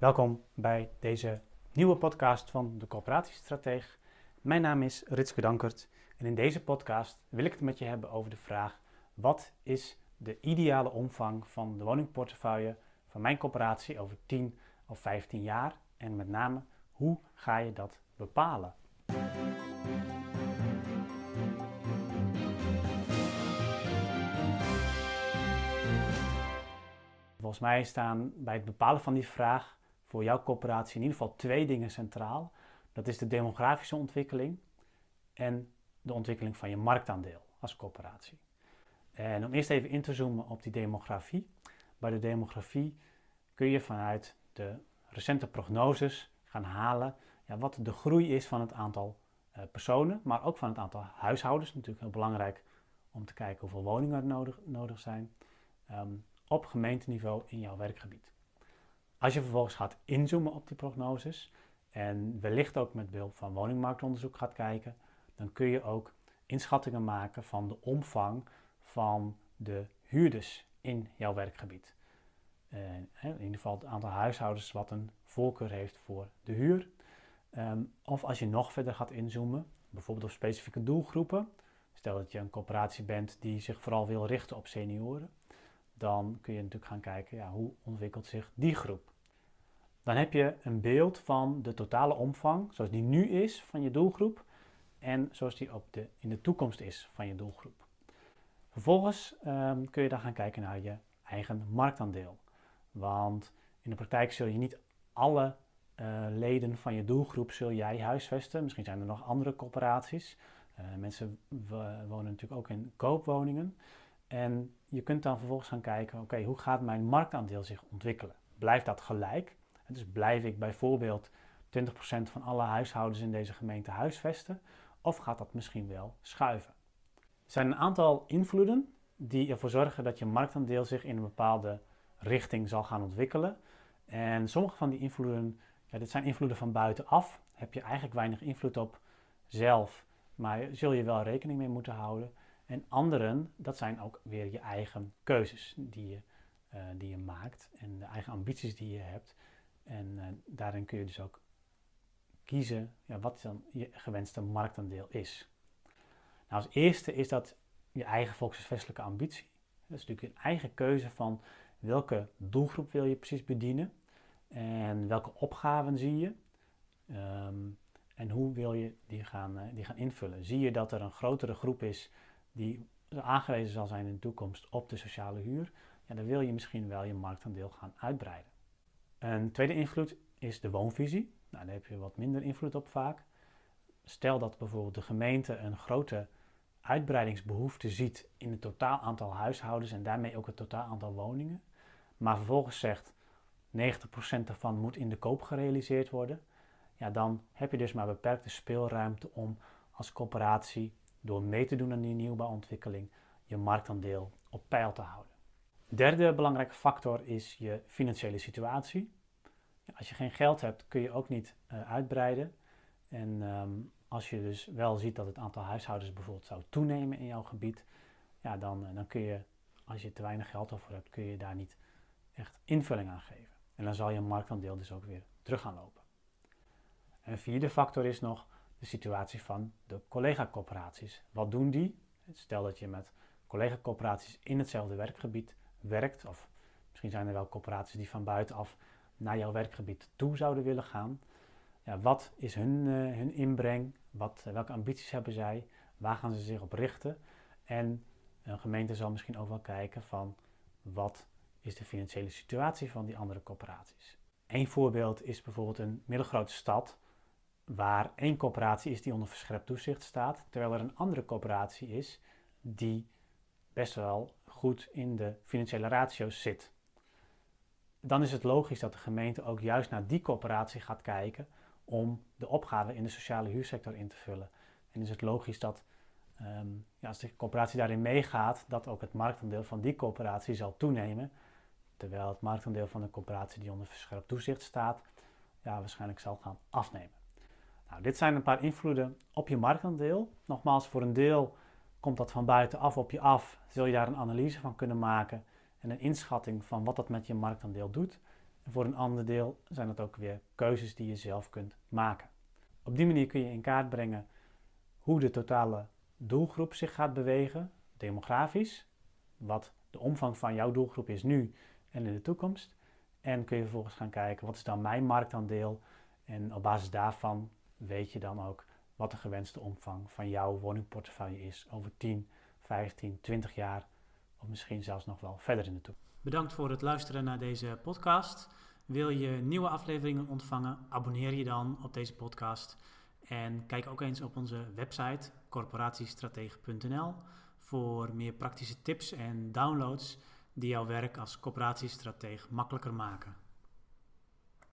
Welkom bij deze nieuwe podcast van de Coöperatiestrateeg. Mijn naam is Ritske Dankert en in deze podcast wil ik het met je hebben over de vraag: wat is de ideale omvang van de woningportefeuille van mijn coöperatie over 10 of 15 jaar? En met name, hoe ga je dat bepalen? Volgens mij staan bij het bepalen van die vraag voor jouw coöperatie in ieder geval twee dingen centraal. Dat is de demografische ontwikkeling en de ontwikkeling van je marktaandeel als coöperatie. En om eerst even in te zoomen op die demografie. Bij de demografie kun je vanuit de recente prognoses gaan halen ja, wat de groei is van het aantal uh, personen, maar ook van het aantal huishoudens. Natuurlijk heel belangrijk om te kijken hoeveel woningen er nodig, nodig zijn. Um, op gemeenteniveau in jouw werkgebied. Als je vervolgens gaat inzoomen op die prognoses en wellicht ook met behulp van woningmarktonderzoek gaat kijken, dan kun je ook inschattingen maken van de omvang van de huurders in jouw werkgebied. Uh, in ieder geval het aantal huishoudens wat een voorkeur heeft voor de huur. Um, of als je nog verder gaat inzoomen, bijvoorbeeld op specifieke doelgroepen. Stel dat je een coöperatie bent die zich vooral wil richten op senioren dan kun je natuurlijk gaan kijken ja, hoe ontwikkelt zich die groep. Dan heb je een beeld van de totale omvang, zoals die nu is van je doelgroep en zoals die op de, in de toekomst is van je doelgroep. Vervolgens ehm, kun je dan gaan kijken naar je eigen marktaandeel. Want in de praktijk zul je niet alle uh, leden van je doelgroep zul jij huisvesten. Misschien zijn er nog andere coöperaties. Uh, mensen wonen natuurlijk ook in koopwoningen. En je kunt dan vervolgens gaan kijken, oké, hoe gaat mijn marktaandeel zich ontwikkelen? Blijft dat gelijk? Dus blijf ik bijvoorbeeld 20% van alle huishoudens in deze gemeente huisvesten? Of gaat dat misschien wel schuiven? Er zijn een aantal invloeden die ervoor zorgen dat je marktaandeel zich in een bepaalde richting zal gaan ontwikkelen. En sommige van die invloeden, ja, dit zijn invloeden van buitenaf, heb je eigenlijk weinig invloed op zelf, maar zul je wel rekening mee moeten houden. En anderen, dat zijn ook weer je eigen keuzes die je, uh, die je maakt en de eigen ambities die je hebt. En uh, daarin kun je dus ook kiezen ja, wat dan je gewenste marktaandeel is. Nou, als eerste is dat je eigen volkshuisvestelijke ambitie. Dat is natuurlijk een eigen keuze van welke doelgroep wil je precies bedienen en welke opgaven zie je. Um, en hoe wil je die gaan, uh, die gaan invullen? Zie je dat er een grotere groep is die aangewezen zal zijn in de toekomst op de sociale huur, ja, dan wil je misschien wel je marktaandeel gaan uitbreiden. Een tweede invloed is de woonvisie. Nou, daar heb je wat minder invloed op vaak. Stel dat bijvoorbeeld de gemeente een grote uitbreidingsbehoefte ziet in het totaal aantal huishoudens en daarmee ook het totaal aantal woningen, maar vervolgens zegt 90% daarvan moet in de koop gerealiseerd worden, ja, dan heb je dus maar beperkte speelruimte om als coöperatie door mee te doen aan die nieuwbouwontwikkeling je marktaandeel op peil te houden. Derde belangrijke factor is je financiële situatie. Als je geen geld hebt, kun je ook niet uh, uitbreiden. En um, als je dus wel ziet dat het aantal huishoudens bijvoorbeeld zou toenemen in jouw gebied, ja, dan, uh, dan kun je, als je te weinig geld ervoor hebt, kun je daar niet echt invulling aan geven. En dan zal je marktaandeel dus ook weer terug gaan lopen. En een vierde factor is nog de situatie van de collega-coöperaties. Wat doen die? Stel dat je met collega-coöperaties in hetzelfde werkgebied werkt, of misschien zijn er wel coöperaties die van buitenaf naar jouw werkgebied toe zouden willen gaan. Ja, wat is hun, uh, hun inbreng? Wat, uh, welke ambities hebben zij? Waar gaan ze zich op richten? En een gemeente zal misschien ook wel kijken van wat is de financiële situatie van die andere coöperaties. Een voorbeeld is bijvoorbeeld een middelgrote stad waar één coöperatie is die onder verscherpt toezicht staat, terwijl er een andere coöperatie is die best wel goed in de financiële ratio's zit. Dan is het logisch dat de gemeente ook juist naar die coöperatie gaat kijken om de opgave in de sociale huursector in te vullen. En is het logisch dat um, ja, als de coöperatie daarin meegaat, dat ook het marktaandeel van die coöperatie zal toenemen, terwijl het marktaandeel van de coöperatie die onder verscherpt toezicht staat, ja, waarschijnlijk zal gaan afnemen. Nou, dit zijn een paar invloeden op je marktaandeel. Nogmaals, voor een deel komt dat van buitenaf op je af. Zul je daar een analyse van kunnen maken en een inschatting van wat dat met je marktaandeel doet. voor een ander deel zijn het ook weer keuzes die je zelf kunt maken. Op die manier kun je in kaart brengen hoe de totale doelgroep zich gaat bewegen, demografisch, wat de omvang van jouw doelgroep is nu en in de toekomst. En kun je vervolgens gaan kijken, wat is dan mijn marktaandeel? En op basis daarvan weet je dan ook wat de gewenste omvang van jouw woningportefeuille is over 10, 15, 20 jaar of misschien zelfs nog wel verder in de toekomst. Bedankt voor het luisteren naar deze podcast. Wil je nieuwe afleveringen ontvangen? Abonneer je dan op deze podcast. En kijk ook eens op onze website corporatiestratege.nl voor meer praktische tips en downloads die jouw werk als corporatiestratege makkelijker maken.